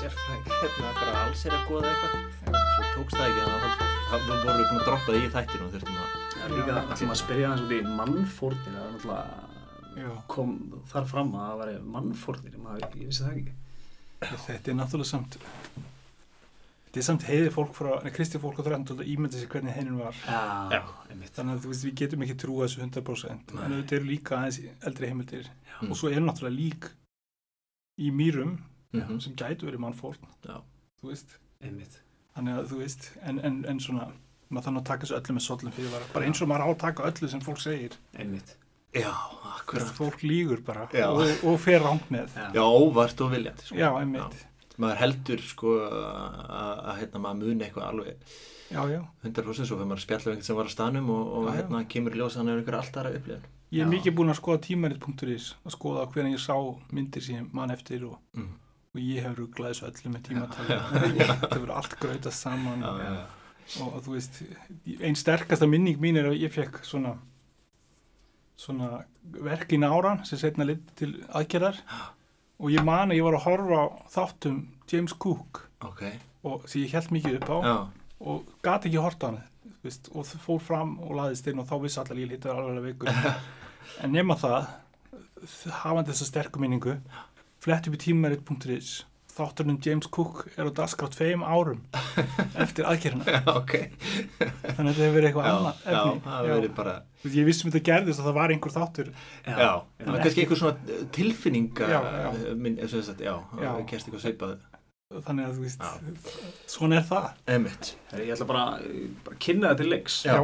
sérfræðing hérna bara alls er að goða eitthvað svo tókst það ekki að það voru við búin að droppa því í þættinu og þurftum að Já, líka ætlum að spyrja hans út í mannfórnir það er náttúrulega Já. kom þar fram að það væri mannfórnir maður, ég vissi það ekki Þetta er náttúrulega samt Þetta er samt heiði fólk frá, nei, kristi fólk á 13. að ímynda sér hvernig heinin var Já, Já. einmitt þannig að þú veist, við getum ekki trúa þessu 100% en þetta eru líka aðeins eldri heimildir Mm. og svo eru náttúrulega lík í mýrum Mhm. sem gætu verið mannfórn Já. þú veist, einmitt þannig að þú veist en, en, en svona, maður þannig að taka þessu öllu með sollum fyrir bara, bara eins og maður á að taka öllu sem fólk segir einmitt Já, akkurat fólk lígur bara Já. og, og fer rangt með Já. Já, óvart og viljandi sko. já, einmitt, maður heldur sko að að, hérna maður muni eitthvað alveg já, já 100% svo fyrir maður að spjalla um einhvern sem var á stanum og, og Já, já. hérna kemur í ljós að hann er einhver alltaf aðra upplifin Ég er Já. mikið búinn að skoða tímarit.is að skoða hvernig ég sá myndir sem ég man eftir og, mm. Og ég hefur ruglað þessu öllu með tímatali þetta hefur allt grautast saman. Já, já, já. og, þú veist einn sterkasta minning mín er að ég fekk svona svona verkin áran sem setna lit til aðgerðar. Og ég man að ég var að horfa á þáttum James Cook. Ok, og sem ég held mikið upp á. Og gati ekki hort á hann veist, og það fór fram og laðist inn og þá vissi allar ég lítið alveg veikur. En nema það hafandi þessa sterku minningu flett upp í tímarit.is þátturinn um James Cook er á dagskrátt feim árum eftir aðgerðina. Já, ok. Þannig að þetta hefur verið eitthvað Já, annað já, það hefur verið bara ég vissum þetta gerðist og það var einhver þáttur. Já, það var kannski einhver svona uh, tilfinninga Já, já. uh, minn, eins og þess að, já, Já. það kerst eitthvað sveipað þannig að þú veist, Já. svona er það. Emitt, Herri, Ég ætla bara, bara að kynna það til leiks. Já.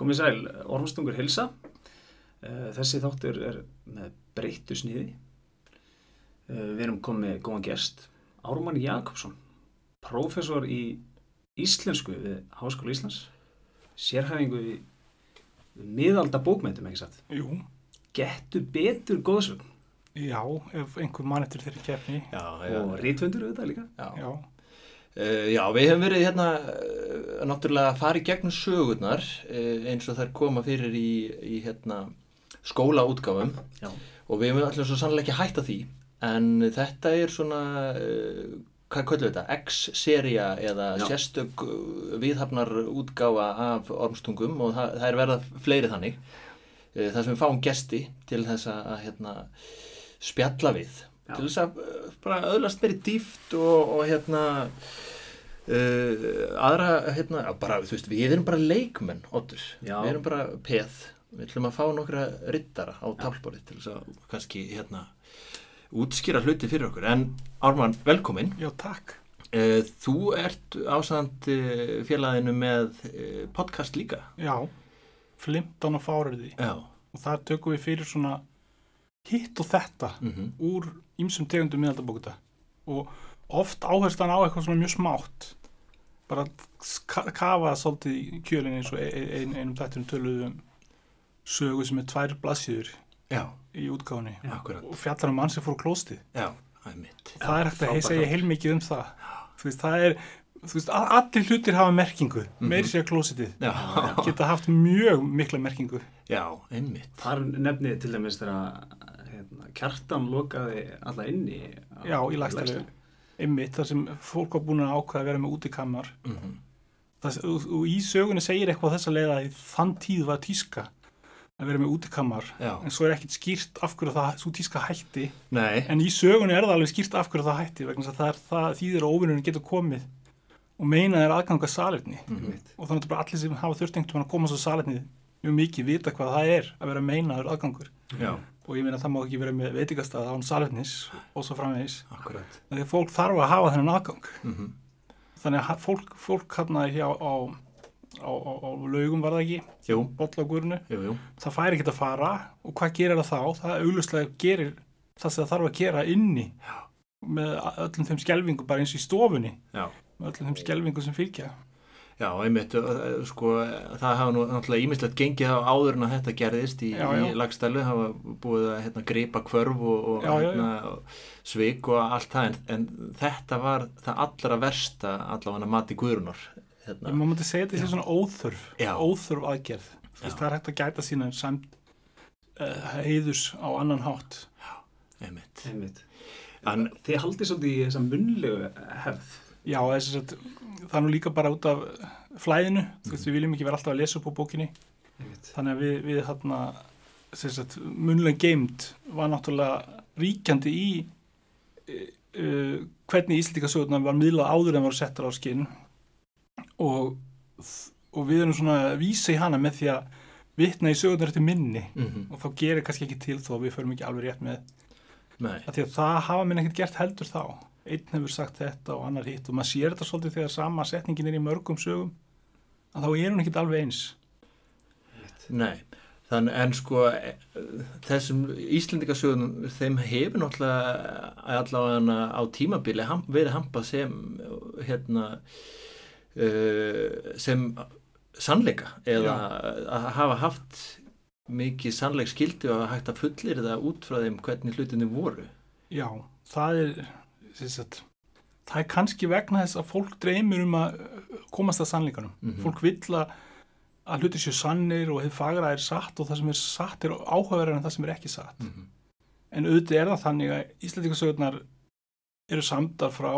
Komið sæl, Ormstungur Hilsa. Eh, Þessi þáttur er með breyttu sniði Við erum komið góðan gest. Ármann Jakobsson prófessor í íslensku við Háskóla Íslands sérhæfingu í miðalda bókmyndum, ekki satt? Jú, Gettu betur góðsvögn já, ef einhver mann eftir þeirri keppni. Já, já, og rítfundur auðvitað líka. Já. já, Uh, já, við hefum verið hérna uh, náttúrulega að fara í gegnum sögurnar uh, eins og þær koma fyrir í, í hérna skólaútgáfum. Og við hefum allir svo sannlega ekki hætta því en þetta er svona uh, hvað við þetta, X-seria eða Já. sérstök uh, viðhafnar útgáfa af ormstungum og það, það er verða fleiri þannig uh, þar sem við fáum gesti til þess að hérna, spjalla við Já. til þess að bara öðlast meiri dýft og, og hérna uh, aðra hérna, bara, þú veist, við erum bara leikmenn Oddur, Já. við erum bara peð við ætlum að fá nokkra rittara á tálborið til þess að kannski hérna útskýra hluti fyrir okkur. En Ármann, velkomin. Já, takk. Uh, þú ert ásand uh, félaginu með uh, podcast líka. Já, flimtan og fáriði já, og þar tökum við fyrir svona hitt og þetta mm úr ýmsum tegundum miðaldabókuta og oft áherslan á eitthvað svona mjög smátt. Bara ka kafa svolítið í kjölinn eins og ein, ein, einum þætturum töluðum sögu sem er tvær blaðsíður. Já, í akkurat og fjallar um mann sem fór á klóstið já, það er mitt. Það er hægt að segja heilmikið um það. Þú veist, það er þú veist, allir hlutir hafa merkingu meiri sér klósitið já, geta haft mjög mikla merkingu. Já, einmitt. Þar nefnið til dæmis þegar hérna, kjartan lokaði alla inni á- já, í lagstælu einmitt, þar sem fólk var búin að ákveða að vera með útikammar mm það, og, og í sögunni segir eitthvað á þessa leið að í þann tíð var tíska að vera með útikammar en svo er ekkit skýrt af hverju það svo tíska hætti. Nei, en í sögunni er það alveg skýrt af hverju það hætti vegna það, er, það þýðir að óvinnurinn getur komið og meina er aðganga salerni. Mhm. og þannig að bara allir sem hafa einhvern veginn að koma svo salerni mjög mikið vita hvað það er að vera meinaður aðgangur. Já, og ég meina að það má ekki vera með veitingastað án salernis og svo framvegis. Þannig að fólk þarf að hafa þennan aðgang. Mm þannig að fólk, fólk hérna hjá á, á, á, á laugum var það ekki? Jú. Það fær ekki að fara. Og hvað gerir það þá? Það auglustlega gerir það sem það þarf að gera inni. Já. með öllum þeim skelvingu bara eins og í stofunni. Já, með öllum þeim skelvingu sem fylgja. Já, einmitt, sko, það hafa nú náttúrulega ímislegt gengið á áður en að þetta gerðist í, Já, já. í lagstælu, hafa búið að hérna, gripa kvörf og, og, Já, já, já. hérna, og svik og allt það, en, en þetta var það allra versta allavega mati guðrunar. Ég Hérna. má myndi segja þetta sé svona óþörf Já. óþörf aðgerð veist, það er hægt að gæta sína samt uh, heiðus á annan hátt Einmitt. Einmitt. En, Þið haldið svolítið í þessa munnlegu hefð. Já, þess að það er nú líka bara út af flæðinu, þú veist, við viljum ekki vera alltaf að lesa upp á bókinni, Einmitt. þannig að við, við þarna, þess að munlega geimt var náttúrulega ríkjandi í uh, hvernig Íslandíkasögurnar var miðlað áður en voru settar á skinn og, og við erum svona að vísa í hana með því að vitna í sögurnar eftir minni. Mm og þá gerir kannski ekki til þó að við förum ekki alveg rétt með. Að því að það hafa minn ekkert gert heldur þá. Einn hefur sagt þetta og annar hitt. Og maður sér þetta svolítið þegar sama setningin er í mörgum sögum að þá er hún ekkert alveg eins. Nei. Þannig en sko þessum Íslendingasögunum þeim hefur náttúrulega allavega á tímabili verið hampað sem hérna uh, sem sannleika eða að hafa haft mikið sannleik skildi og hægt að fullir það út frá þeim hvernig hlutinni voru. Já, það er sagt, það er kannski vegna þess að fólk dreymir um að uh, komast að sannleikanum Mhm. fólk vill að að hluti séu sannir og hefur fagra er satt og það sem er satt er áhugaverðar en það sem er ekki satt Mm -hmm. en auðvitað er það þannig að Íslandíkasögurnar eru samdar frá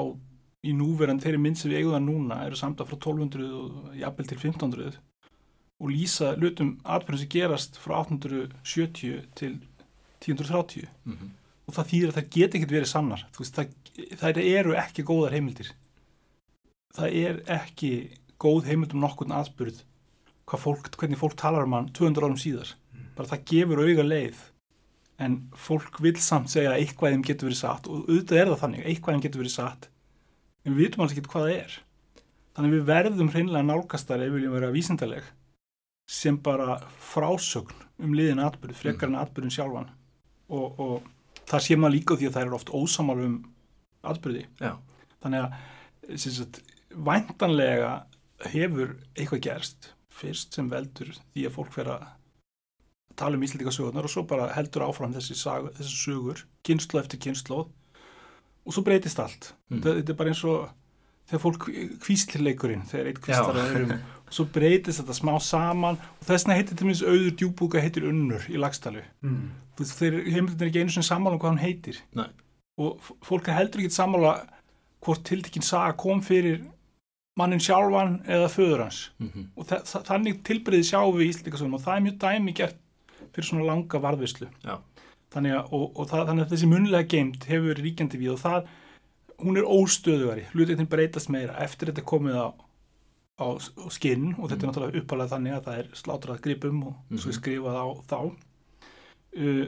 í núverandi þeirri mynd sem við eigum það núna eru samdar frá 1200 og jafnvel til 1500 og lýsa hlutum atbyrjum sem gerast frá 870 til 1030 Mm -hmm. og það þýðir að það geti ekkert verið sannar. Veist, það, það eru ekki góðar heimildir. Það er ekki góð heimild um nokkurn aðspurð fólk, hvernig fólk talar um hann 200 árum síðar. Bara það gefur auga leið en fólk vil samt segja að eitthvað þeim getur verið satt og auðvitað er það þannig, eitthvað þeim getur verið satt en við vitum alls ekki hvað það er. Þannig við verðum hreinlega nálgastar ef við viljum vera vísindaleg sem bara frásögn um liðin atbyrð, frekar en atbyrðin sjálfan. Og, og það sé maður líka því að það er oft ósamal um atbyrði Já. þannig að sagt, væntanlega hefur eitthvað gerst fyrst sem veldur því að fólk fer að tala um íslendika sögurnar og svo bara heldur áfram þessi, sag, þessi sögur kynslu eftir kynslu og svo breytist allt Mm. þetta, er bara eins og þegar fólk kvíslileikurinn þegar eitt kvíslar Já. að öðrum og svo breytist þetta smá saman og þess vegna heitir til minnst auður djúbúka heitir unnur í lagstælu Mm. Þeir heimildin er ekki einu sinni sammála um hvað hann heitir Nei. og fólk heldur ekki sammála hvort tiltekinn saga kom fyrir mannin sjálfan eða föður hans Mm -hmm. og þa þa þannig tilbreyði sjáum við Íslandikasögum og það er mjög dæmi gert fyrir svona langa varðvislu Já. Þannig að, og, og það, þannig að þessi munlega geimt hefur verið ríkjandi við og það hún er óstöðugari, hlutin breytast meira eftir þetta komið á, á, skinn og þetta er náttúrulega uppalega þannig að það er slátrað gripum og er Mhm. skrifað á þá. Uh,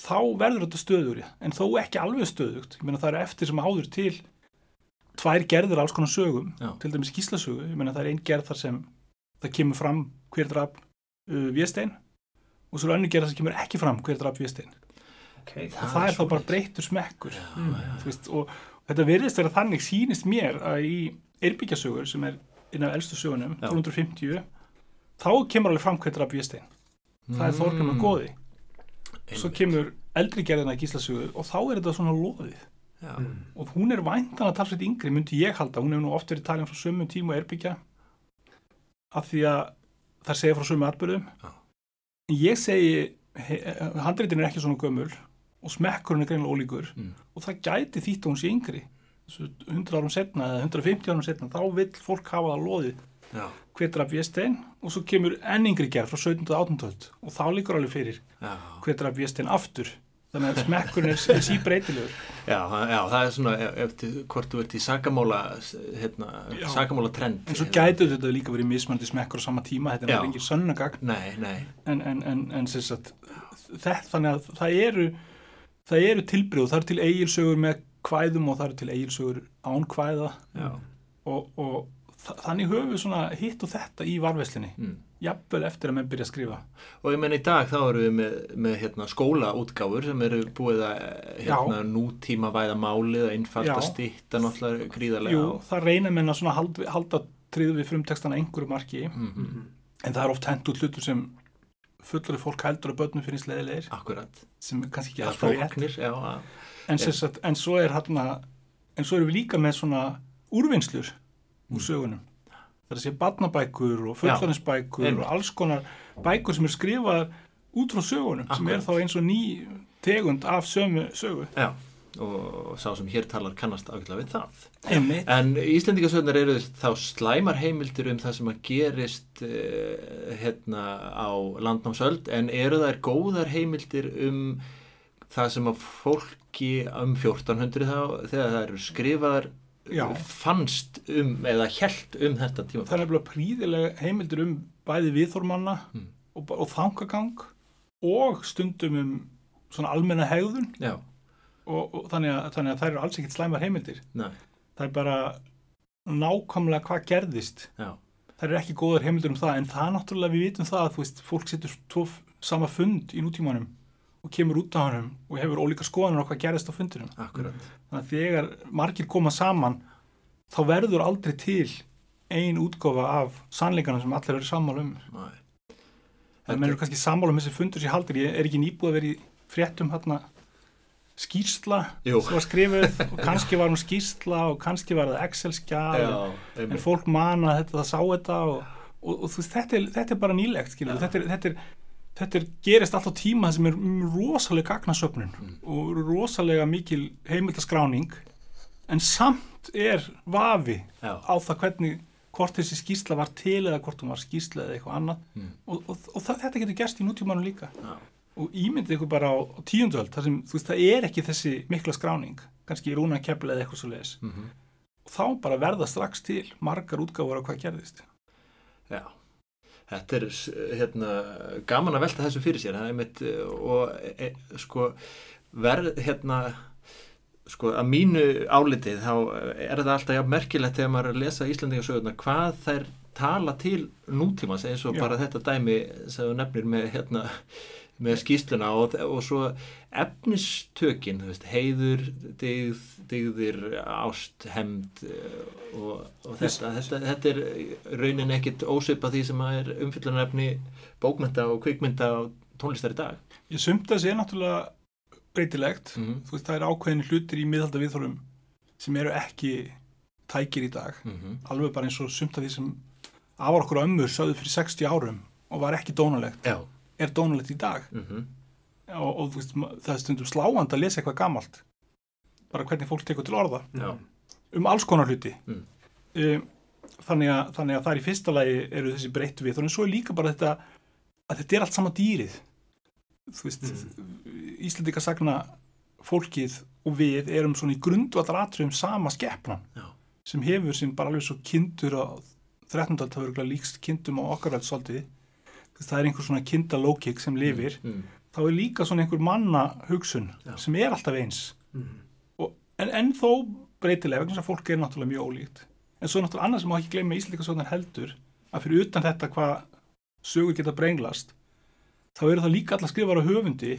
þá verður þetta stöðugri en þó ekki alveg stöðugt. Ég meina það er eftir sem áður til tvær gerður alls konar sögum Já. til dæmis gíslasögu, ég meina það er einn gerð þar sem það kemur fram hver draf uh, Véstein og svo er önnur gerð þar sem kemur ekki fram hver draf Véstein Okay. og það er þá bara breyttur smekkur Já, Mm. já. Þú veist, og þetta virðist vera þannig sýnist mér að í Eirbyggjasögur sem er einn af elstu sögunum, Já. 1250 þá kemur alveg fram hver draf Véstein það er Þorgrimur Mm. góði svo Einmitt. kemur eldri gerðina í gíslasögu og þá er þetta svona loðið Já. Mm. og hún er væntan að talsveit yngri myndi ég halda, hún hefur nú oft verið talin frá sömu tíma og erbyggja af því að það segja frá sömu atbyrðum Já. ég segi handreitin er ekki svona gömul og smekkurinn er greinlega ólíkur Mm. og það gæti þýtt að hún sé yngri Þessu 100 árum setna eða 150 árum setna þá vill fólk hafa það loðið Já. hvetur af Véstein og svo kemur enn yngri gerð frá 17. og 18. og þá líkur alveg fyrir Já. hvetur af Véstein aftur þannig að smekkurinn er, er síbreytilegur Já, já, það er svona ef- eftir hvort þú ert í sakamála hérna, Já. sakamála trend en svo gætu þetta líka verið mismandi smekkur á sama tíma, þetta er Já. náttúrulega engin sönnagagn en, en, en, en sagt, þetta, þannig að það eru það eru tilbreyð og það eru til eigilsögur með kvæðum og það eru til eigilsögur án kvæða. Já. Og, og þa- þannig höfum við svona hitt og þetta í varveslinni mm. jafnvel eftir að menn byrja að skrifa. Og ég menn í dag þá eru við með, með hérna, skólaútgáfur sem eru búið að hérna, nútíma væða málið einfalda Já. stýtta náttúrulega gríðarlega Jú, það reyna menn að svona halda, halda tryggðu við frumtekstana einhverju marki. Mm Mm. en það er oft hent út hlutur sem fullari fólk heldur að börnum finnst leðilegir Akkurat. sem er kannski ekki alltaf rétt já. en, sem sagt, en svo er hérna en svo erum við líka með svona úrvinnslur úr Mm. sögunum það er að sé barnabækur og fullaninsbækur einmitt. og alls konar bækur sem er skrifað út frá sögunum sem Akkurat. er þá eins og ný tegund af sömu sögu Já, og sá sem hér talar kannast ágætlega við það. Einmitt. En Íslendingasögnar eru þá slæmar heimildir um það sem að gerist uh, hérna á landnámsöld en eru þær góðar heimildir um það sem að fólki um 1400 þá þegar það eru skrifaðar Já. fannst um eða hjælt um þetta tíma. Það er nefnilega príðilega heimildir um bæði viðþormanna Mm. og, og þangagang og stundum um svona almenna hegðun Já, og, og þannig, að, þannig að það eru alls ekkert slæmar heimildir. næ, Það er bara nákvæmlega hvað gerðist. já, Það eru ekki góðar heimildir um það en það náttúrulega við vitum það að veist, fólk setur tvo f- sama fund í nútímanum og kemur út á hannum og hefur ólíka skoðanur á hvað gerðist á fundinum. akkurat. Þannig að þegar margir koma saman þá verður aldrei til ein útgáfa af sannleikanum sem allir eru sammála um. Næ. Það menn eru kannski sammála um þessi fundur sér haldir. Ég er ekki nýbúið að vera í fréttum hérna skýrsla sem var skrifuð og kannski var hún skýrsla og kannski var það Excel-skjál Já, en fólk mana þetta, það sá þetta og, og, og þú þetta er, þetta er bara nýlegt þetta, er, þetta, er, þetta er gerist alltaf tíma sem er rosalega gagnasöfnun Mm. og rosalega mikil heimildaskráning. En samt er vafi Já, á það hvernig hvort þessi skýrsla var til eða hvort hún var skýrsla eða eitthvað annað. Mm. og, og, þetta getur gerst í nútímanum líka. Já, og ímyndið ykkur bara á, á tíundöld þar sem þú veist það er ekki þessi mikla skráning kannski í rúna kepla eða eitthvað svo leiðis mhm, og þá bara verða strax til margar útgáfur af hvað gerðist já. Þetta er hérna, gaman að velta þessu fyrir sér það er mitt og e, sko verð hérna sko að mínu álitið þá er það alltaf jafn merkilegt þegar maður að lesa Íslandingasögurnar hvað þær tala til nútímans eins og Já. bara þetta dæmi sem þú nefnir með hérna með skýsluna og, og svo efnistökin, veist, heiður dyggð, dyggðir ást, hemd og, og þetta, þetta, þetta er raunin ekkit ósvipa því sem er umfyllunarefni bókmynda og kvikmynda og tónlistar í dag. Ég sumt að sé náttúrulega breytilegt. Mm þú veist það er ákveðin hlutir í miðhalda viðþórum sem eru ekki tækir í dag. -hmm. alveg bara eins og sumt að því sem afar okkur og ömmur sögðu fyrir 60 árum og var ekki dónalegt. Já er dónalegt í dag mm -hmm. og, og veist, það er stundum sláand að lesa eitthvað gamalt bara hvernig fólk tekur til orða Já. um alls konar hluti Mm. um, þannig, að, þannig að það er í fyrsta lagi eru þessi breyttu við, þannig svo er líka bara þetta að þetta er allt sama dýrið þú veist mm. Íslandika sagna fólkið og við erum svona í grundvallar atriðum sama skeppnan Já. sem hefur sem bara alveg svo kindur á 13. það verður líkst kindum á okkar það er einhver svona kindalókik sem lifir mm. þá er líka svona einhver manna hugsun Já. sem er alltaf eins Mm. og, en, en þó breytilega vegna þess að fólk er náttúrulega mjög ólíkt en svo náttúrulega annað sem má ekki gleyma Íslandikasögnar heldur að fyrir utan þetta hvað sögur geta brenglast þá eru það líka alla skrifar á höfundi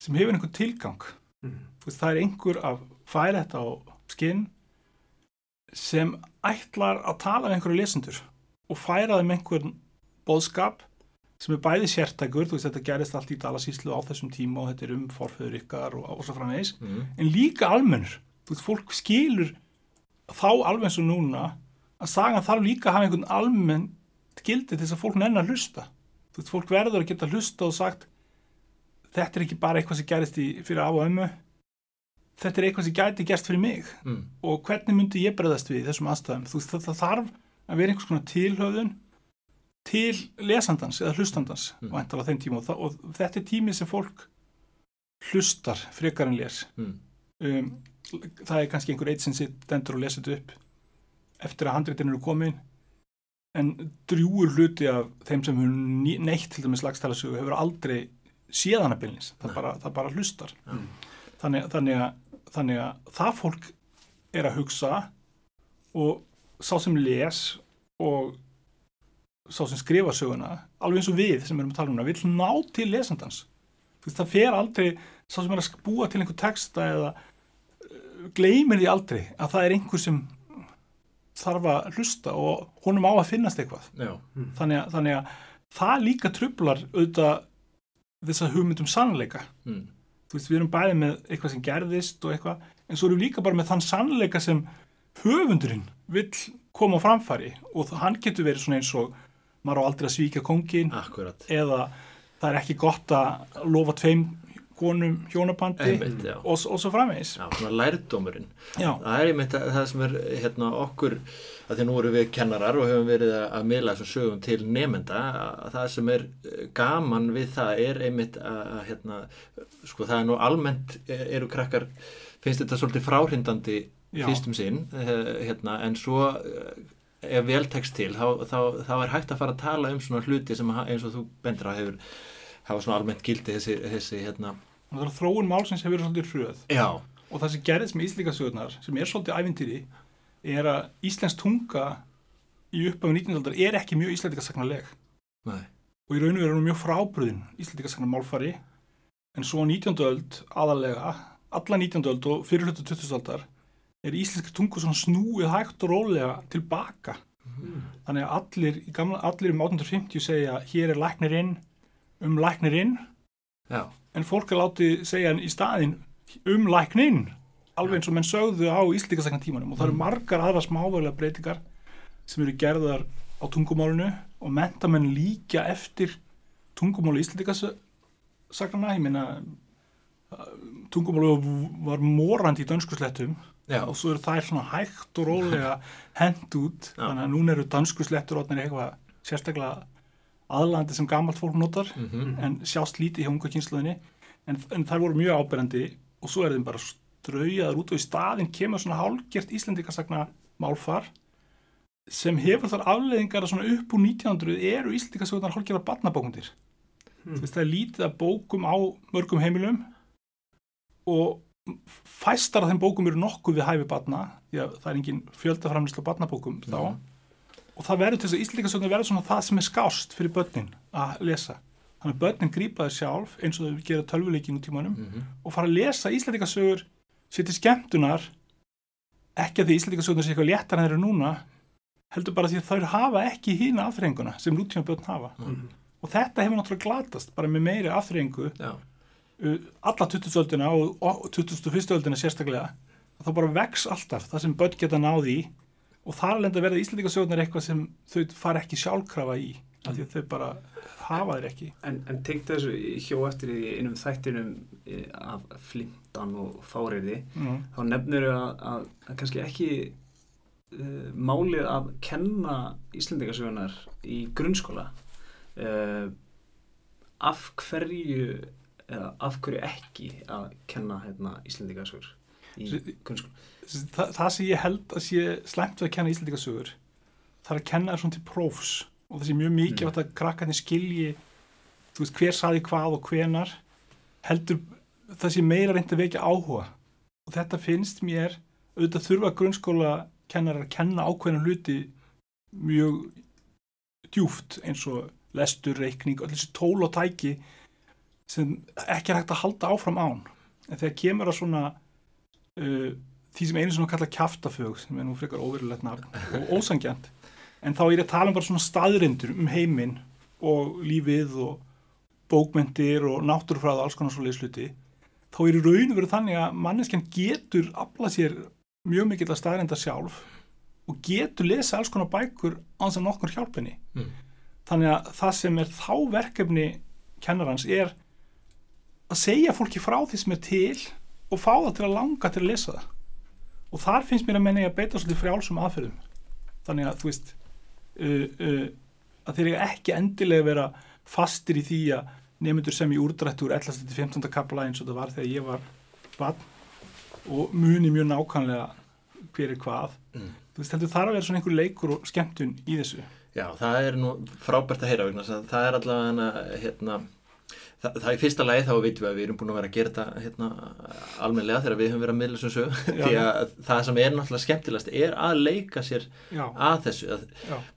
sem hefur einhvern tilgang Mm. Það er einhver að færa þetta á skinn sem ætlar að tala við einhverju lesendur og færa þeim einhvern boðskap sem er bæði sértækur, þú veist þetta gerist allt í dalasíslu á þessum tíma og þetta er um forföður ykkar og, og svo framvegis Mm. en líka almennur, þú veist fólk skilur þá alveg eins og núna að sagan þarf líka að hafa einhvern almenn gildi til þess að fólk nennar að hlusta. Þú veist, fólk verður að geta hlusta og sagt þetta er ekki bara eitthvað sem gerist í, fyrir af og ömmu. Þetta er eitthvað sem gæti gerst fyrir mig. Mm. og hvernig myndi ég bregðast við þessum aðstæðum? Þú veist, það þarf að vera einhvers konar tilhöfðun til lesandans eða hlustandans Mm. mm. á þeim tíma og, það, og þetta er tími sem fólk hlustar frekar en les Mm. um, það er kannski einhver eitt sem stendur og lesa þetta upp eftir að handreitin eru komin en drjúur hluti af þeim sem hefur neitt til dæmis lagstælasögu hefur aldrei séðana bylnis, það, Nei. bara, það bara hlustar Já. þannig, þannig, að, þannig að það fólk er að hugsa og sá sem les og sá sem skrifa söguna alveg eins og við sem erum að tala um það vill ná til lesandans það fer aldrei sá sem er að búa til einhver texta eða uh, gleymir því aldrei að það er einhver sem þarf að hlusta og honum á að finnast eitthvað Já. þannig að, þannig að það líka trublar auðvitað þessa hugmyndum sannleika Mm. þú veist, við erum bæði með eitthvað sem gerðist og eitthvað, en svo erum við líka bara með þann sannleika sem höfundurinn vill koma á framfæri og það- hann getur verið svona eins og maður á aldrei að svíkja kongin Akkurat. eða það er ekki gott að lofa tveim konum, hjónabandi einmitt, og, og svo framvegis. já, svona lærdómurinn. Það er einmitt að- það sem er hérna okkur, að því nú erum við kennarar og höfum verið að, miðla þessum sögum til nemenda, að það sem er eh, gaman við það er einmitt að, að hérna, sko það er nú almennt eh, eru krakkar, finnst þetta svolítið fráhrindandi já, fyrstum sinn eh, hérna, en svo ef vel tekst til þá, þá, þá er hægt að fara að tala um svona hluti sem eins og þú bendur á hefur hafa svona almennt gildi þessi, þessi hérna, þróun málsins hefur verið svolítið hröð já, og það sem gerðist með Íslíkasögurnar sem er svolítið ævintýri er að Íslensk tunga í upphafi 19. aldar er ekki mjög íslendingasagnarleg nei, og í raun og veru er mjög frábröðin íslendingasagnar málfari en svo á 19. öld aðalega alla 19. öld og fyrir hlutu 20. aldar er íslenskri tungu svona snúið hægt og rólega tilbaka. Þannig að allir, gamla, allir um 1850 segja hér er læknirinn um læknirinn. Já, en fólk er látið segja í staðinn um lækninn alveg eins og menn sögðu á íslíkastakna tímanum og það eru margar aðra smávægilega breytingar sem eru gerðar á tungumálinu og mentamenn líka eftir tungumálu íslíkasagnana ég meina tungumálu var morandi í dönskuslettum já, og svo eru þær svona hægt og rólega hend út Já. þannig að núna eru danskuslettur orðnir eitthvað sérstaklega aðlandi sem gamalt fólk notar mhm, en sjást lítið hjá unga kynsluðinni en, en þær voru mjög áberandi og svo er þeim bara straujaður út og í staðinn kemur svona hálgert Íslendikasagna málfar sem hefur þar afleðingar að svona upp úr 1900 eru Íslendikasagnar hálgerða barnabókundir Hmm. mm. það er lítið að bókum á mörgum heimilum og fæstar af þeim bókum eru nokkuð við hæfi barna því að það er engin fjöldaframlislu barnabókum þá. Mhm. og það verður til þess að Íslendikasagnar verður svona það sem er skást fyrir börnin að lesa. Þannig að börnin grípa þér sjálf eins og þau gera tölvuleikin út tímanum mhm, og fara að lesa Íslandikasögur sér til skemmtunar ekki að því Íslandikasögurnar sé eitthvað léttar en þeir eru núna heldur bara því að þau hafa ekki hína afþreyinguna sem nútíma börn hafa. Mhm, og þetta hefur náttúrulega glatast bara með meiri uh, alla 20. öldina og, og 21. öldina sérstaklega að það bara vex alltaf það sem börn geta náði í og þar alveg verða Íslandikasögurnar eitthvað sem þau fara ekki sjálfkrafa í af því að þau bara hafa þeir ekki En, en tengt þessu hjó eftir í einum þættinum eh, af flintan og fáriði mm. þá nefnir að, að, að kannski ekki uh, málið að kenna Íslendingasögunar í grunnskóla uh, af hverju eða af hverju ekki að kenna hérna, Íslendingasögur í grunnskóla? Þa, það sem ég held að sé slæmt við að kenna Íslandikasögur það er að kenna þér svona til prófs. Og það sé mjög mikið mm. að krakkarnir skilji þú veist hver saði hvað og hvenar heldur það sé meira reynd að vekja áhuga. Og þetta finnst mér auðvitað þurfa grunnskóla kennar að kenna ákveðna hluti mjög djúft eins og lestur, reikning, öll þessi tól og tæki sem ekki er hægt að halda áfram án en þegar kemur að svona uh, því sem einu svona kalla kjaftafög sem er nú frekar óverulegt nafn og ósangjant en þá er ég að tala um bara svona staðrindur um heiminn og lífið og bókmentir og náttúrufræð og alls konar svo leysluti þá er í raun verið þannig að manneskjan getur aflað sér mjög mikill að staðrinda sjálf og getur lesa alls konar bækur á þess að nokkur hjálpenni Mm. þannig að það sem er þá verkefni kennarans er að segja fólki frá því sem er til og fá það til að langa til að lesa það og þar finnst mér að menna ég að beita svolítið frjálsum aðferðum þannig að þú veist uh, uh, að þeir eiga ekki endilega vera fastir í því að nefndur sem í úrdrættur 11. til 15. kapla eins og það var þegar ég var barn og muni mjög nákvæmlega hver er hvað Mm. þú veist heldur þar að vera svona einhver leikur og skemmtun í þessu Já, það er nú frábært að heyra vegna það er allavega hérna, það, það er fyrsta lagi þá vitum við að við erum búin að vera að gera þetta hérna, almennilega þegar við höfum verið að miðla sem sög því að það sem er náttúrulega skemmtilegast er að leika sér já, að þessu. Að,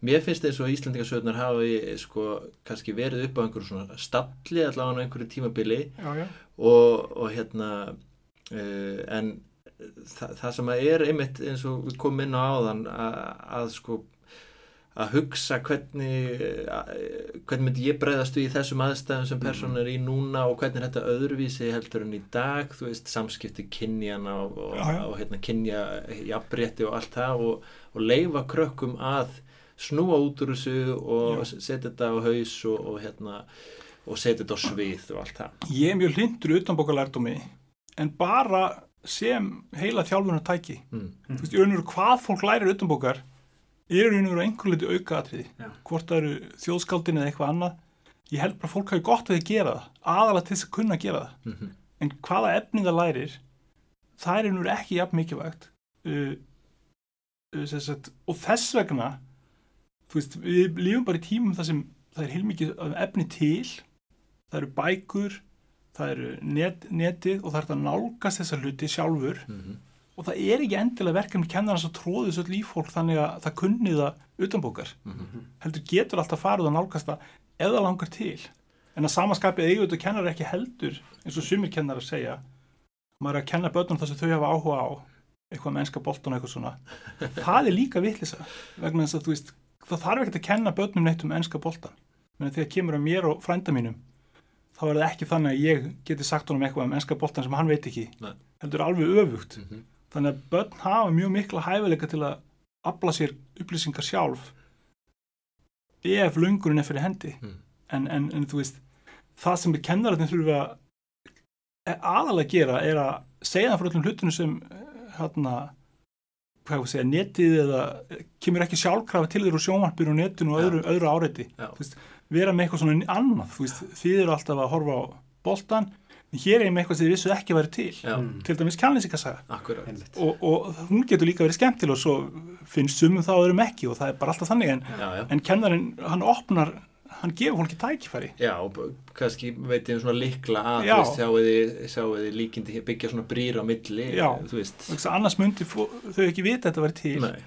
mér finnst eins og Íslandingasögnar hafi sko kannski verið upp á einhverju svona stalli allavega á einhverju tímabili. Já, og, og hérna uh, en það, það sem að er einmitt eins og við komum inn á áðan að, að sko að hugsa hvernig að, hvernig myndi ég breyðast í þessum aðstæðum sem persónu er í núna og hvernig er þetta öðruvísi heldur en í dag þú veist samskipti kynjana og, og, Já, já. og hérna kynja jafnrétti og allt það og, og leifa krökkum að snúa út úr þessu og setja þetta á haus og, og hérna og setja þetta á svið og allt það Ég er mjög hlindur utanbókalærdómi en bara sem heila þjálfunar tæki. mm. Þú veist, í raun og veru hvað fólk lærir utanbókar er í raun og einhver litur auka atriði. Já. Hvort það eru þjóðskáldin eða eitthvað annað. Ég held bara fólk hafi gott að þið gera það, aðalega til þess að kunna gera það. Mm En hvaða efni það lærir, það er í raun og ekki jafn mikilvægt. Uh, uh, og þess vegna, veist, við lífum bara í tímum þar sem það er heilmikið efni til, það eru bækur, það eru net, netið og það er að nálgast þessa hluti sjálfur -hmm. Og það er ekki endilega verkefni kennarans að tróði þessu fólk þannig að það kunni það utanbókar. Heldur getur alltaf farið að nálgast það það langar til. En að samaskapið eiginlega kennar ekki heldur eins og sumir kennar að segja. Maður er að kenna börnum það sem þau hafa áhuga á eitthvað mennska boltan og eitthvað svona. Það er líka vitlisa vegna þess að þú veist það þarf ekki að kenna börnum neitt um ennska boltan menn þegar kemur að mér og frænda mínum þá er það ekki þannig að ég geti sagt honum eitthvað um ennska boltan sem hann veit ekki. Nei. heldur alveg öfugt. Mhm. Þannig að börn hafa mjög mikla hæfileika til að afla sér upplýsingar sjálf ef lungurinn er fyrir hendi Mm. en, en, en þú veist það sem við kennararnir þurfa að aðalega gera er að segja það fyrir öllum hlutinu sem hérna hvað ég segja, netið eða kemur ekki sjálfkrafa til þeir úr sjónvarpir og netinu og öðru, öðru áreiti Já. Þú veist, vera með eitthvað svona annað þú veist, þið eru alltaf að horfa á boltan hér er með eitthvað sem þið vissu ekki að vera til. Já, Mm. til dæmis Einmitt. og, og hún getur líka verið skemmtileg og svo finnst sumum það og öðrum ekki og það er bara alltaf þannig en, Já, já, en kennarinn, hann opnar hann gefur fólki tækifæri. Já og kannski veit ég um svona likla að þú veist, sjáu þið, sjáu þið líkindi byggja svona brýr á milli Já. að annars myndi þau ekki vita að þetta væri til. Nei,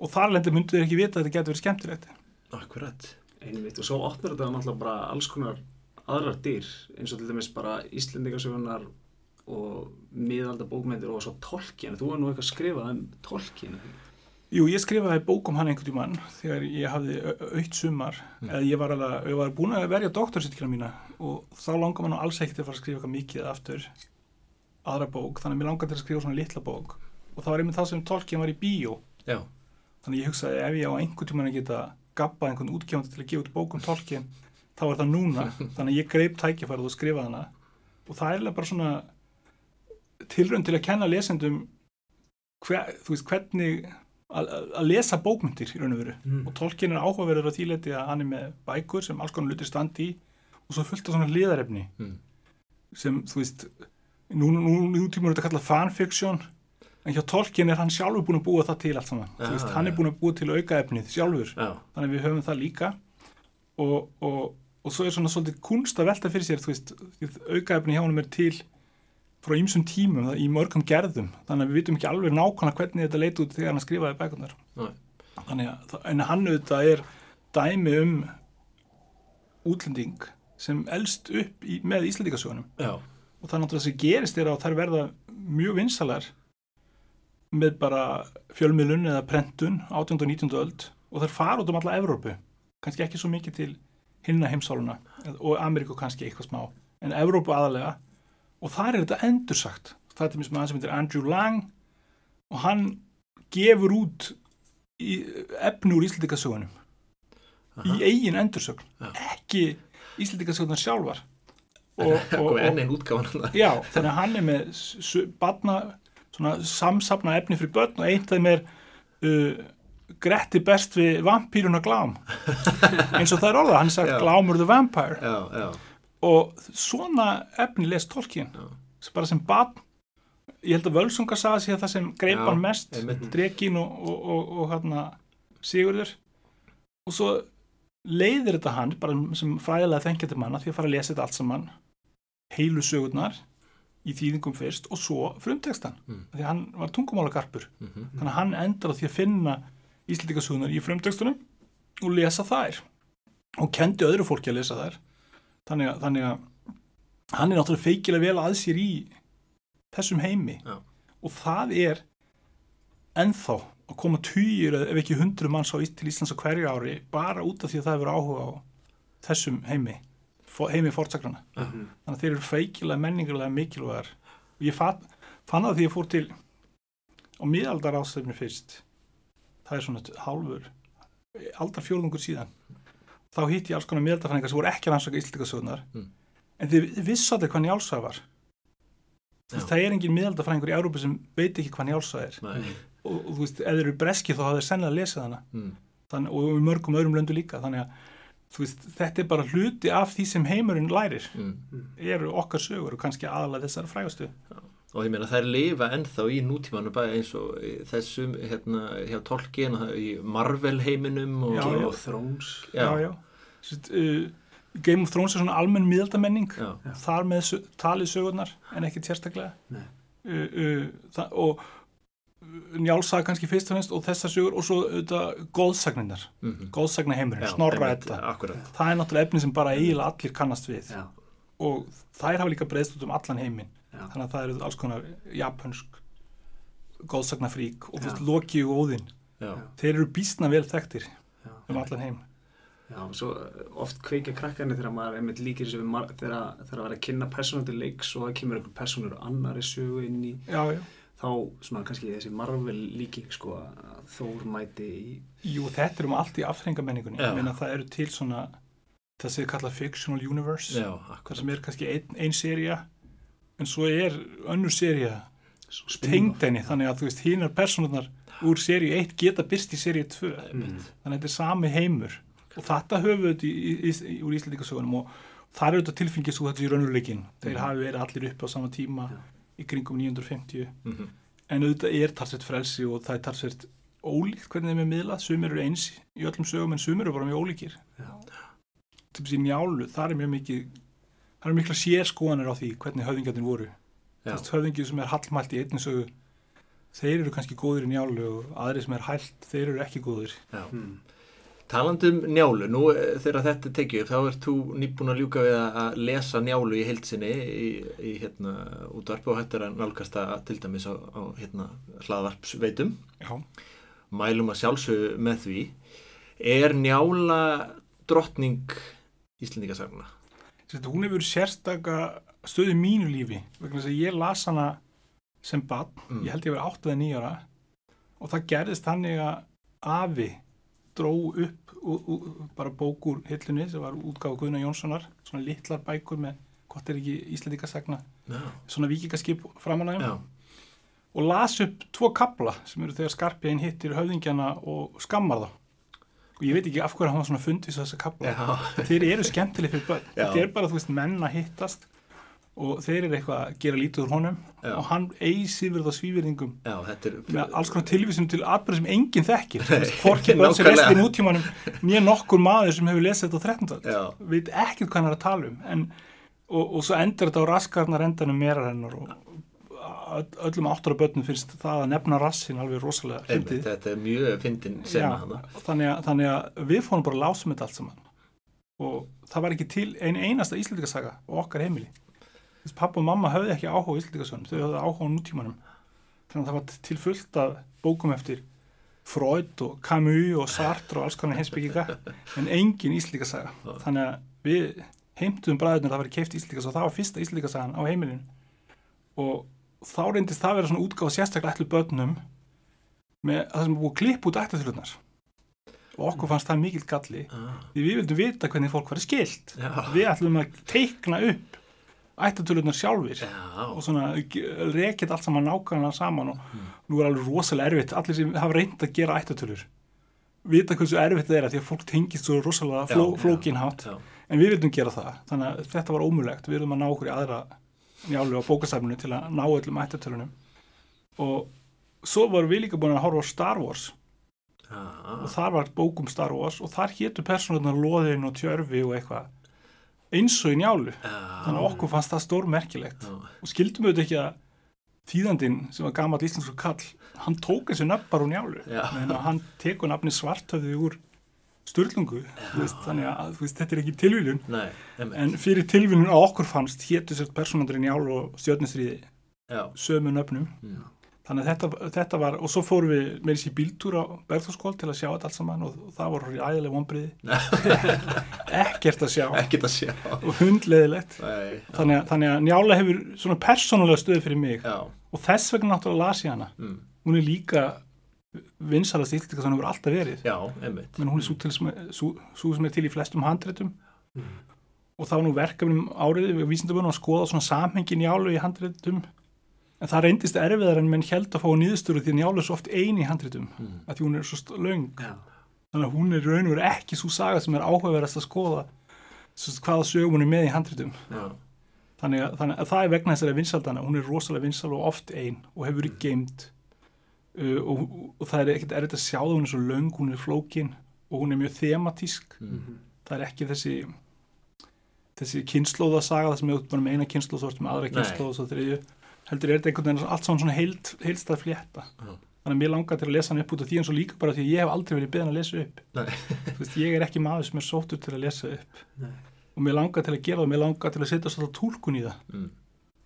og þar lendir myndi þau ekki vita að þetta getur verið skemmtilegt. Akkurat. Einmitt og svo opnar þetta náttúrulega bara alls konar aðrar dyr eins og til dæmis bara Íslendingasögunar og miðalda bókmyndir og svo tolkien. Þú var nú eitthvað skrifað um tolkien. Jú, ég skrifaði bók um hann einhvern tímann þegar ég hafði aukt sumar Mm. eða ég var, alveg, ég var búin að verja doktorsýttkjöla mína og þá langar maður alls ekkert að fara að skrifa eitthvað mikið aftur aðra bók, þannig að mér langar til að skrifa svona litla bók og það var einmitt það sem Tolkien var í bíó Já, þannig að ég hugsaði ef ég á einhvern tímann að geta gabbað einhvern útgefandi til að gefa út bók um Tolkien þá er það núna, þannig að ég greip tækifærið og skrifaði hana. Og það er bara svona tilraun til að kenna lesendum hver, veist, hvernig að að lesa bókmyndir í raun og veru. Mm. og Tolkien er áhugaverður á því leiti að hann er með bækur sem alls konar lutir standi í og svo fullt af svona liðarefni Mm. sem þú veist nú, nú, nú tímur er þetta kallað fanfiction en hjá Tolkien er hann sjálfur búin að búa það til allt saman, Já, þú veist, hann er búin að búa til aukaefnið sjálfur, já, þannig að við höfum það líka. Og, og, og svo er svona svolítið kunst að velta fyrir sér, þú veist aukaefni hjá hann er til frá ýmsum tímum, það, í mörgum gerðum. Þannig að við vitum ekki alveg nákvæmlega hvernig þetta leit út þegar hann skrifaði bækunar þannig að, það- en hann auðvitað er dæmi um útlending sem elst upp í, með Íslandikasögunum já, og það náttúrulega sem gerist er að þær verða mjög vinsalar með bara fjölmiðlun eða prentun 18. og 19. öld. Og þær fara út um alla Evrópu. Kannski ekki svo mikið til hinna heimsáluna og Ameríku kannski eitthvað smá en Evrópu aðalega og þar er þetta endursagt. Það er til mér sem heitir Andrew Lang og hann gefur út í, efni úr Íslandikasögunum í eigin endursögn Já. ekki Íslandikasögnar sjálfar. Og enn einn útgáfan þarna. Já, þannig að hann er með barna, svona samsapna efni fyrir börn og eitt af þeim er uh, Gretti best við vampýruna glám. Eins og það er orðað, hann sagt Já. glámur the vampire. Já, já, og svona efni les Tolkien bara sem barn. Ég held að Völsunga sagði sér það sem greip Já, hann mest. Drekin og, og, og, og hérna Sigurður. Og svo leiðir þetta hann bara sem fræðilega þengjandi manna því að fara að lesa þetta allt saman heilu sögurnar í þýðingum fyrst og svo frumtekstan Mm. því að hann var tungumálagarpur. Mhm, þannig að hann endar á því að finna íslendingasögurnar í frumtekstunum og lesa þær. Og kendi öðru fólki að lesa þær. Þannig að, þannig að hann er náttúrulega feikilega vel að sér í þessum heimi. Já. og það er ennþá að koma týjir ef ekki hundru manns á, til Íslands á hverju ári bara út af því að það hefur áhuga á þessum heimi heimi fórtsakrana Mhm. þannig að þeir eru feikilega menningarlega mikilvægar. Og ég fann, fann það því ég fór til á miðaldar ásefni fyrst það er svona hálfur aldarfjórðungur síðan þá hitt ég alls konar miðaldafræðingar sem voru ekki að rannsaka íslendingasögunar Mm. en þið vissu allir hvað njálsa var Já. það er engin miðaldafræðingur í Európa sem veit ekki hvað njálsa er Nei. og, og þú veist, ef þeir eru breski þá hafa þeir sennilega lesið hana Mm. Þann, og í mörgum öðrum löndu líka þannig að þú veist, þetta er bara hluti af því sem heimurinn lærir Mm. eru okkar sögur og kannski aðalega þessar frægastu og ég meina þær lifa ennþá í nútímanu bæði eins og þessum hérna hjá Tolkien og í Marvel heiminum og, Já, Game of Thrones. Já, já, já. Sett, uh, Game of Thrones er svona almenn miðaldamenning já, þar með talið sögurnar en ekki sérstaklega. Nei. uh, uh, og uh, njálsaga kannski fyrst og finnst og þessar sögur og svo auðvitað góðsagninnar mhm. góðsagna heimurinn, Já, snorra þetta akkurat. Það er náttúrulega efni sem bara eiginlega allir kannast við. Já, og þær hafa líka breyðst út um allan heiminn. Já, þannig að það eru alls konar japansk góðsagnafrík og Já. Loki og Óðinn þeir eru býstna vel þekktir já. um allan heim. Já, svo eh, oft kveikja krakkarnir þegar maður einmitt líkir þessu þegar þegar að vera að kynna persónu til leiks og það kemur einhver persónur annari sögu inn í já, þá svona kannski þessi Marvel líking sko að Þór mæti í Jú, þetta er um allt í meina það eru til svona það er kallað fictional universe já, það akkurat sem er kannski ein, ein seria en svo er önnur seria svo tengd henni þannig að þú veist hinar personurnar úr seríu 1 geta byrst í seríu 2 Mm. þannig að þetta er sami heimur og þetta höfum við í, í, í, úr Íslandíkasögunum og það er auðvitað tilfengið svo þetta í raunurleikin þeir Mhm. hafi verið allir uppi á sama tíma Já. í kringum 950 Mhm. en auðvitað er talsvert frelsi og það er talsvert ólíkt hvernig þeim er miðlað sumir eru eins í öllum sögum en sumir eru bara mjög ólíkir Já. Til þessi njálu, það er mjög mikið það eru mikla sérskoðanir á því hvernig höfðingjarnir voru höfðingi sem er hallmælt í einnig sögu þeir eru kannski góðir í njálu og aðri sem er hælt, þeir eru ekki góðir já. Mm. Talandi um njálu, nú eh, þegar þetta er tekið upp, þá ert þú nýbúin að ljúka við að- lesa njálu í heilsinni í, í hérna útvarpi og hættir að nálgast að til dæmis á, á hérna hlaðvarpsveitum. já, Mælum að sjálfsögðu með því. Er njála drottning Íslendingasagna? Sett, hún hefur sérstaka stöðu mínu lífi vegna þess að ég las hana sem barn, Mm. ég held ég verið 8 eða 9 ára og það gerðist þannig að afi dró upp ú, ú, bara bók úr hillunni sem var útgáfa Guðna Jónssonar svona litlar bækur með hvort er ekki Íslandíkasagna Já. svona vikingaskip framan að þeim Já. og las upp tvo kapla sem eru þegar Skarpjæn hittir höfðingjana og skammar þá og ég veit ekki af hverju hann var svona fundvis þessa kapla þeir eru skemmtileg fyrir börn. Þetta er bara, þú veist, menn að hittast og þeir eru eitthvað að gera lítið úr honum Já. og hann á svívirðingum Já, þetta er... með alls konar tilvísum til atbyrð sem enginn þekkir. Hvorki börn sem lest í nútímanum nýja nokkur maður sem hefur lesið þetta á 13. Já. veit ekkert hvað hann er að tala um. En, og, og svo endur þetta á raskarnar endanum meira hennar og öllum áttur af börnum finnst það að nefna rassin alveg rosalega fyndið. þetta er mjög fyndin Já, sena hana. þannig, að, þannig að við fórum bara að lásum þetta allt saman. Og það var ekki til ein einasta íslendingasaga á okkar heimili. Þess, pappa og mamma höfðu ekki áhuga á íslendingasögunum þau höfðu áhuga nútímanum. Þannig að það var til fullt af bókum eftir Freud og Camus og Sartre og alls konar heimsbygginga en engin íslendingasaga. Þannig að við heimtuðum bræðurnir að það væri keift íslendingasaga og það var fyrsta íslendingasagan á heimilinu. Og þá reyndist það að vera svona útgáð sérstaklega ætlu börnum með að það sem búið að klippa út ættatölurnar og okkur fannst það mikill galli Ah, því við vildum vita hvernig fólk var skilt já. við ætlum að teikna upp ættatölurnar sjálfur Já. og svona rekið allt saman nákvæmlega saman og nú er alveg rosalega erfitt. Allir sem hafa reynd að gera ættatölur vita hversu erfitt það er að því að fólk tengist svo rosalega fló, flókinhátt en við vildum gera það. Þannig að þetta var ómulegt við vildum að ná okkur í aðra njálu á bókasafninu til að ná öllum ættatölunum og svo vorum við líka búin að horfa á Star Wars. Ah, og þar var bókum Star Wars og þar hétu persónunar Lóðin og Tjörfi og eitthvað. Eins og í njálu. Þannig að okkur fannst það stórmerkilegt. Já. og skildum auðvitað ekki að þýðandinn sem var gammal íslensku kall hann tók þessu nöfn bara úr njálu. Hann tekur nafni svartöðu úr veist, þannig að veist, þetta er ekki tilvílun Nei, en fyrir tilvílun á okkur fannst hétu sér persónunar í njálu og stjörnustríði Já. sömu nöfnum Mm. þannig að þetta, þetta var og svo fórum við með þessi bíltúr á Bergþórskóld til að sjá þetta allt saman og, og það voru æðilega vonbriði ekkert að sjá Ekkert að sjá. og hundleðilegt þannig að, þannig að njála hefur svona persónulega stöð fyrir mig Já. og þess vegna náttúrulega las ég hana Mm. hún er líka vinsalast íslendinga sem hún hefur alltaf verið. Já, einmitt. Menn hún er svo, til, sú, sú sem er til í flestum handritum. Mm. og þá var nú verkefnum árið við vísindabunum að skoða svona samhengin njálu í handritum. En það reyndist erfiðar en menn held að fá nýðstöru því að njálu er svo oft ein í handritum Mm. að því hún er svo löng. Já. þannig að hún er raun og veru ekki svo saga sem er áhugaverðast að skoða svo, hvaða sögum hún er með í handritum. Já, þannig að, þannig að það er vegna þessari vinsaldana hún er rosalega vinsal og oft ein og hefur verið geimt uh, og, og það er ekkert erfitt að sjá það hún er svo löng, hún er flókin og hún er mjög thematísk mm. það er ekki þessi þessi kynnslóðasaga það sem er bara með eina kynnslóð svo ertu með aðra kynnslóð og svo þriðju heldur er þetta einhvern veginn allt svona heild, heildstað flétta Já. þannig að mér langar til að lesa hann upp út af því eins og líka bara því að ég hef aldrei verið beðin að lesa upp veist, ég er ekki maður sem er sóttur til að lesa upp Nei. og mér langar til að gera það, mér langar til að setja svolítið tólkun í það Mm.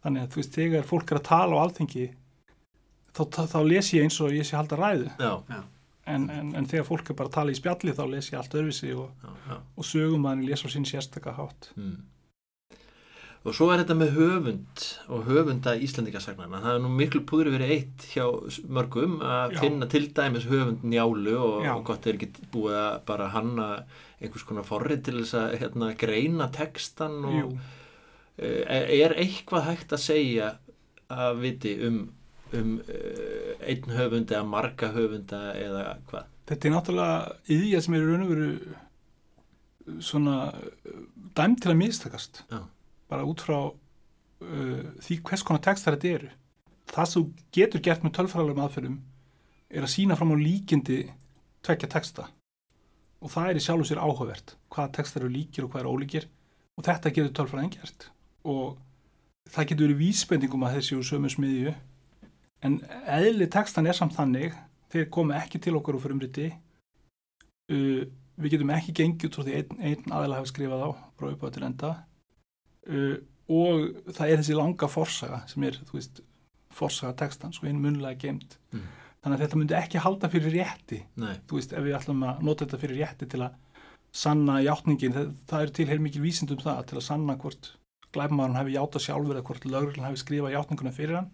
þannig að þú veist, þegar fólk er að tala á alþingi þá, þá, þá les ég eins og ég sé að halda ræðu. Já, en, en, en þegar fólk er bara að tala í spjalli þá les ég allt öðruvísi og, og sögum að hann les á sín sérstaka hátt. Mm. Og svo er þetta með höfund og höfunda Íslandikasagnana. Það er nú miklu púður verið eitt hjá mörgum að Já. finna til dæmis höfund njálu og, og gott er ekki búið að bara hanna einhvers konar forrið til þess að hérna, greina textan og Jú, Eh, er eitthvað hægt að segja að viti um, um uh, einn höfund eða marga höfunda eða hvað? þetta er náttúrulega yðja sem er raun og veru svona uh, dæmt til að mistakast. Já. bara út frá uh, því hvers konar textar þetta eru. Það sem getur gert með tölfræðalegum aðferðum er að sína fram á líkindi tvekja texta. Og það er í sjálfu sér áhugavert hvaða textar eru líkir og hvað eru ólíkir. Og þetta getur tölfræðin gert. Og það getur verið vísbendingum að þessi úr sömu smiðju en eðli textan er samt þannig þeir koma ekki til okkur úr frumriti uh, við getum ekki gengið út frá því einn, einn aðeila hafi skrifað á frá uppáð til enda uh, og það er þessi langa forsaga sem er, þú veist, forsaga textan svo einn munlega geimt Mm. þannig að þetta myndi ekki halda fyrir rétti. Nei, þú veist, ef við ætlum að nota þetta fyrir rétti til að sanna játningin það, það er til heil mikil vísind um það til að sanna hvort glæfmaðurinn hefði játað sjálfur eða hvort lögurinn hefði skrifað játninguna fyrir hann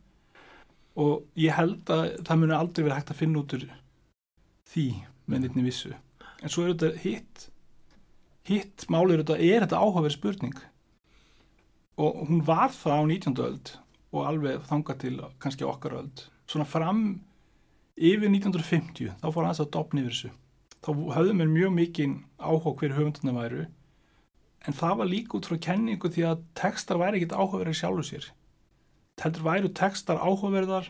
og ég held að það muni aldrei verið hægt að finna út úr því með nýttni vissu. En svo er þetta hitt. Hitt málið er þetta, er þetta áhugaverð spurning? Og hún var það á 19. öld og alveg þangað til kannski okkar öld. Svona fram yfir 1950 þá fór aðeins að dopna yfir þessu. Þá höfðu mér mjög mikinn áhuga hver höfunduna væru. En það var líka út frá kenningu því að textar væri ekkit áhugaverðir sjálfur sér heldur væru textar áhugaverðar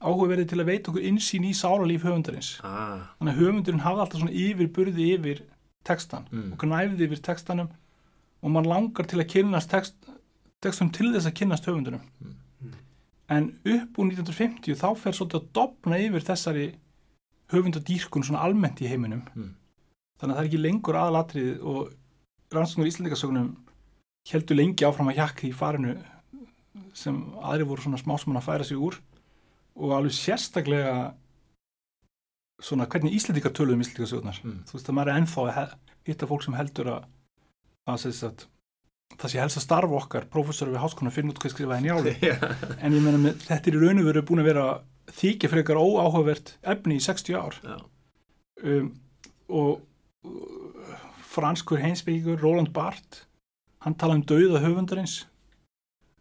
áhugaverðir til að veita okkur insýn í sáralíf höfundarins ah, þannig að höfundurinn hafði alltaf svona yfirburði yfir textan Mm. og knæfði yfir textanum og mann langar til að kynnast text, textum til þess að kynnast höfundunum Mm. en upp úr 1950 þá fer svolítið að dopna yfir þessari höfundadýrkun svona almennt í heiminum Mm. þannig að það er ekki lengur aðalatrið og rannsóknur íslendingasögnum heldur lengi áfram að jakka í farinu sem aðri voru svona smásmann að færa sig úr og alveg sérstaklega svona hvernig íslendingar töluðum íslendingasögnar mm. þú veist að maður er ennþá að hitta fólk sem heldur að, að, að, að það sé helst að starfa okkar prófessor við háskona að finna út hvað skrifaði njálu Já. en ég meina með, þetta er í raun og veru búin að vera þykja frekar óáhugavert efni í 60 ár um, og uh, franskur heimsbyggur Roland Barthes hann talaði um dauða höfundarins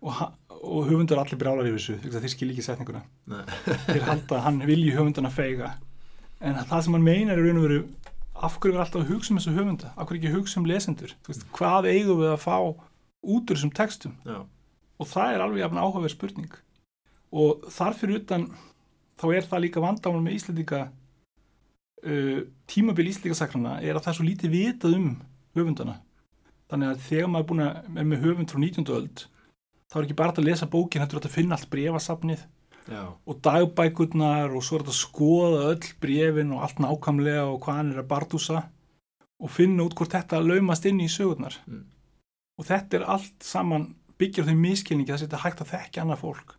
og, ha- og höfundar allir brjálar yfir þessu þeir skil ekki setninguna. Þeir halda að hann vilji höfundarna feiga en það sem hann meinar er raun og veru af hverju er alltaf að hugsa um þessu höfunda? Af hverju ekki að hugsa um lesendur? Veist, hvað eigum við að fá út úr þessum textum? Já. og það er alveg jafn áhugaverð spurning. Og þar fyrir utan þá er það líka vandamál með Íslandika uh, tímabil Íslandikasakrana er að það er svo lítið vitað um höfundana. Þannig að þegar maður er að er með höfund frá 19. öld þá er ekki bara að lesa bókin þetta er að finna allt brefasafnið og dagbækurnar og svo er þetta að skoða öll brefin og allt nákvæmlega og hvað hann er að bardúsa og finna út hvort þetta laumast inn í sögurnar. Mm. og þetta er allt saman byggjar á þeim miskilningi að þetta er hægt að þekka annað fólk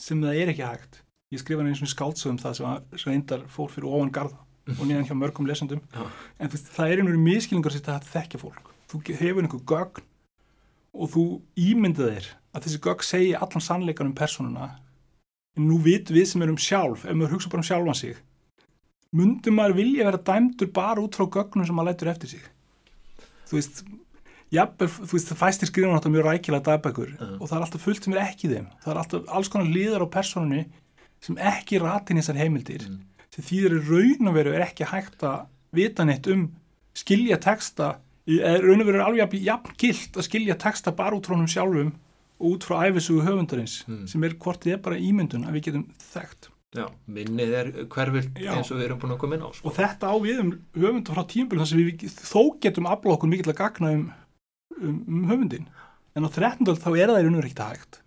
sem það er ekki hægt. Ég skrifa eins og skáldsögum það sem sem reyndar fór fyrir ofan garð og nýjan hjá mörgum lesendum. En það er einhverju miskilningar að þetta hægt að þekka fólk. Þú hefur einhver gögn og þú ímyndað þér að þessi gögn segja allan sannleikan um persónuna en nú vitum við sem erum sjálf ef maður hugsa bara um sjálfan sig myndi maður vilja vera dæmdur bara út frá gögnum sem maður lætur eftir sig þú veist jafnvel, þú veist, það fæstir skrifum náttúrulega mjög rækilega dagbækur Mhm. og það er alltaf fullt sem er ekki þeim það er alltaf alls konar liðar á persónunni sem ekki ratin í þessar heimildir Mm. sem þýðir í raun og veru er ekki hægt að vita neitt um skilja texta raun og veru alveg jafn, gilt að skilja texta bara út frá honum sjálfum og út frá æfisugu höfundarins Mm. sem er hvort þið er bara ímyndun að við getum þekkt. Já, minnið er hverfilt eins og við erum búin að koma inn á sko. og þetta á við um höfundar frá tímabili þar sem við þó getum afla okkur mikill að gagna um, um, um höfundin en á 13. öld þá er það í raun og veru ekkert hægt.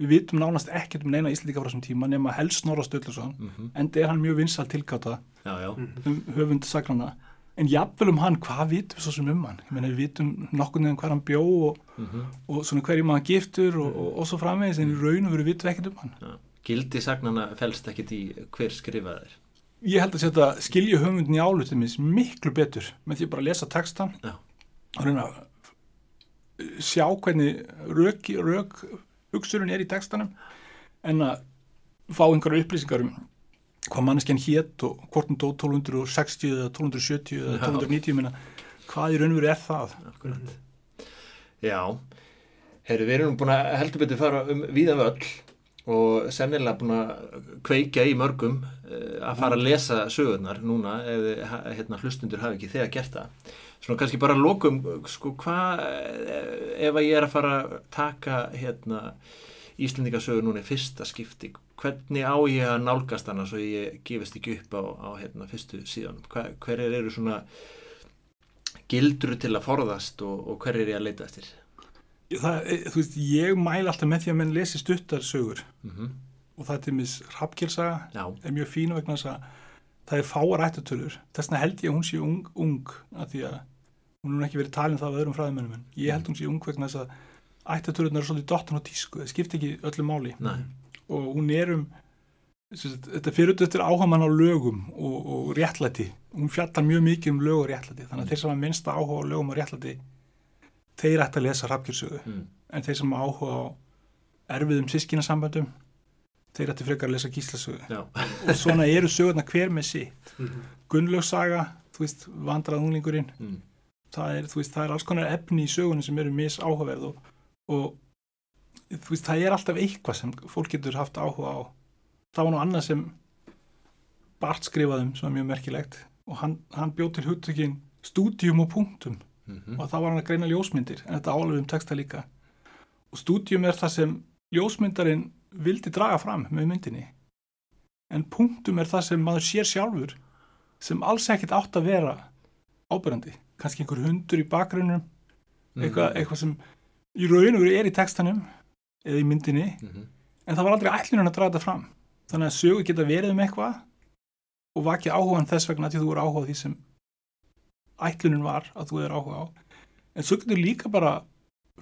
Við vitum nánast ekkert um neina íslendinga frá þessum tíma nema helst Snorra Sturluson mm en það er hann mjög vinsal tilgáta Já, já, um höfund sagnana en jafnvel um hann, hvað vitum við svo sem um hann ég meina við vitum nokkur nefn hver hann bjó og, mm og svona hverjum hann giftur og, og, og svo framvegis en í raun og veru vitum við ekkert um hann já. Gildi sagnana felst ekkit í hver skrifaði þér ég held að setja skilja höfundin í álutum miklu betur með því að bara lesa textan Já. og reyna að sjá hvernig rök hugsurinn er í textanum en að fá einhverja upplýsingar um hvað manneskjan hétt og hvort hún dó 1260 eða 1270 eða Já. 1290 minna, hvað í raun og veru er það? Akkurat. Já, herru, við erum búin að heldur betur fara um víðan völl og sennilega búin að kveikja í mörgum uh, að fara að lesa sögurnar núna ef hérna, hlustundur hafi ekki þegar gert það. Svona kannski bara lokum sko hvað ef að ég er að fara að taka hérna Íslendingasögur núna í fyrsta skipti. Hvernig á ég að nálgast hana svo ég gefist ekki upp á, á hérna, fyrstu síðanum Hva, hverjir eru svona gildur til að forðast og, og hver er ég að leita eftir? Það, eh, þú veist, ég mæl alltaf með því að menn lesi stuttar sögur. Mm og það er til mis Rappkjelsaga Já, er mjög fínu vegna þess að það er fáar ættatölur þess vegna held ég að hún sé ung, ung að því að hún er ekki verið talin það af öðrum fræðimennum en ég held hún sé ung vegna þess að ættatölunar er svolítið dottan á tísku það skiptir ekki öllu máli. Næ, og hún er um sagt, þetta fyrir út eftir áhamann á lögum og, og réttlæti. Hún fjallar mjög mikið um lög og réttlæti þannig að þeir sem að minnsta áhuga á lögum og réttlæti þeir ætti að lesa Rappkjelsögu mm, en þeir sem hafa áhuga á erfiðum sískinasamböndum þeir ætti frekar að lesa gíslasögu. Já, og svona eru sögurnar hver með sitt Mhm. Gunnlaugsaga, þú veist, vandrað unglingurinn mm, það er, það er alls konar efni í sögunum sem eru mis áhugaverð og, og þú veist, það er alltaf eitthvað sem fólk getur haft áhuga á. Það var nú annað sem Bart skrifaðum, sem er mjög merkilegt. Og hann, hann bjóð til hugtökin stúdíum og punktum. Mm, og þá var hann að greina ljósmyndir en þetta álöfum um texta líka. Og stúdíum er það sem ljósmyndarinn vildi draga fram með myndinni. En punktum er það sem maður sér sjálfur sem alls ekkert átt að vera ábyrjandi, kannski einhver hundur í bakgrunnum, eitthvað, eitthvað sem í raun og veru er í textanum eða í myndinni, mm, en það var aldrei ætlunum að draga þetta fram. Þannig að sögur geta verið um eitthvað og vakið áhugan þess vegna að þú eru áhuga á því sem ætlunin var að þú er áhuga á. En svo getur líka bara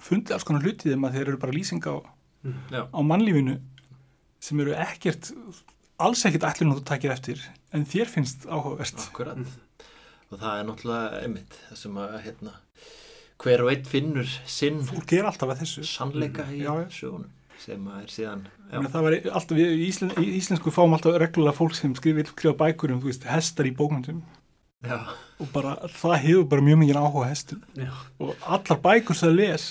fundið alls konar hlutið um að þeir eru bara lýsing á, já, á mannlífinu sem eru ekkert alls ekkert ætlunin að þú takir eftir en þér finnst áhugavert. Akkurat. Og það er náttúrulega einmitt það sem að hérna hver og einn finnur sinn fólk er alltaf að þessu. sannleika í já. sögunum sem að er síðan alltaf, í, Íslen, í íslensku fáum alltaf reglulega fólk sem skrifir skrifa bækur um, veist, hestar í bókmyndum já, og bara, það hefur bara mjög mikið áhuga hestum. Já. og allar bækur sem það les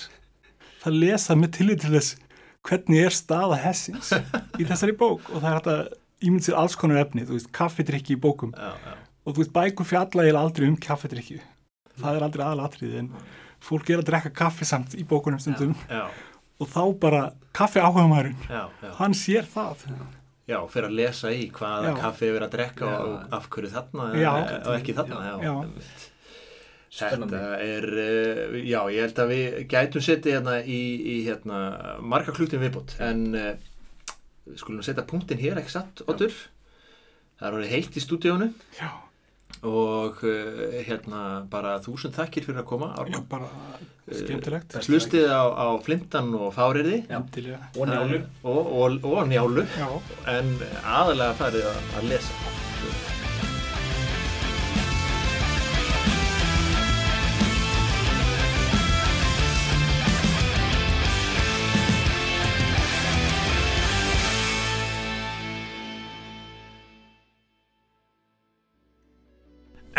það lesa með tillit til þess hvernig er staða hessins í þessari bók. Og það er hægt að ímynd sér alls konar efni, þú veist, kaffidrykki í bókum. Já, já, og þú veist, bækur fjalla eiginlega aldrei um kaffidrykki það er aldrei aðalatrið en fólk er að drekka kaffi samt í bókunum stundum já, og þá bara kaffi áhuga maðurinn já, já. hann sér það Já, fyrir að lesa í hvaða Já. kaffi er verið að drekka Já. og af hverju þarna Já. og ekki þarna. Já. Já. Þetta er, uh, já, ég held að við gætum setið hérna í, í hérna, marga klútin viðbót, en við skulum setja punktin hér, ekki satt, Otur? Það er orðið heitt í stúdíónu já, og uh, hérna bara þúsund þakkir fyrir að koma, já bara skemmtilegt Slustið á, á flintan og fáriði Já. Endilega. Og njálu. og, og, og njálu, já, en aðalega farið að lesa.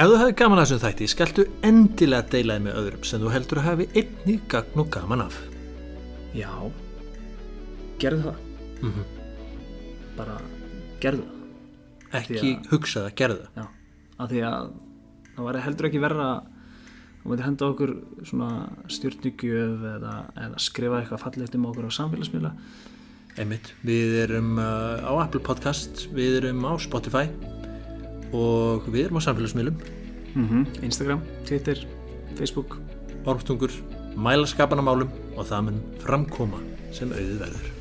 Ef þú hefði gaman að þessum þætti, skaltu endilega deilaði með öðrum sem þú heldur að hafi einni gagn og gaman af. Já, gerðu það. Mm Bara gerðu það. Ekki að- hugsa það, gerðu það. Já, af því að það var heldur ekki verra þú myndir henda okkur svona stjórnugjöf eða, eða skrifa eitthvað fallegt um okkur á samfélagsmiðla Einmitt, við erum uh, á Apple Podcast, við erum á Spotify og við erum á samfélagsmiðlum, Instagram, Twitter, Facebook ormstungur, mælaskapanamálum og það mun framkoma sem auðið verður.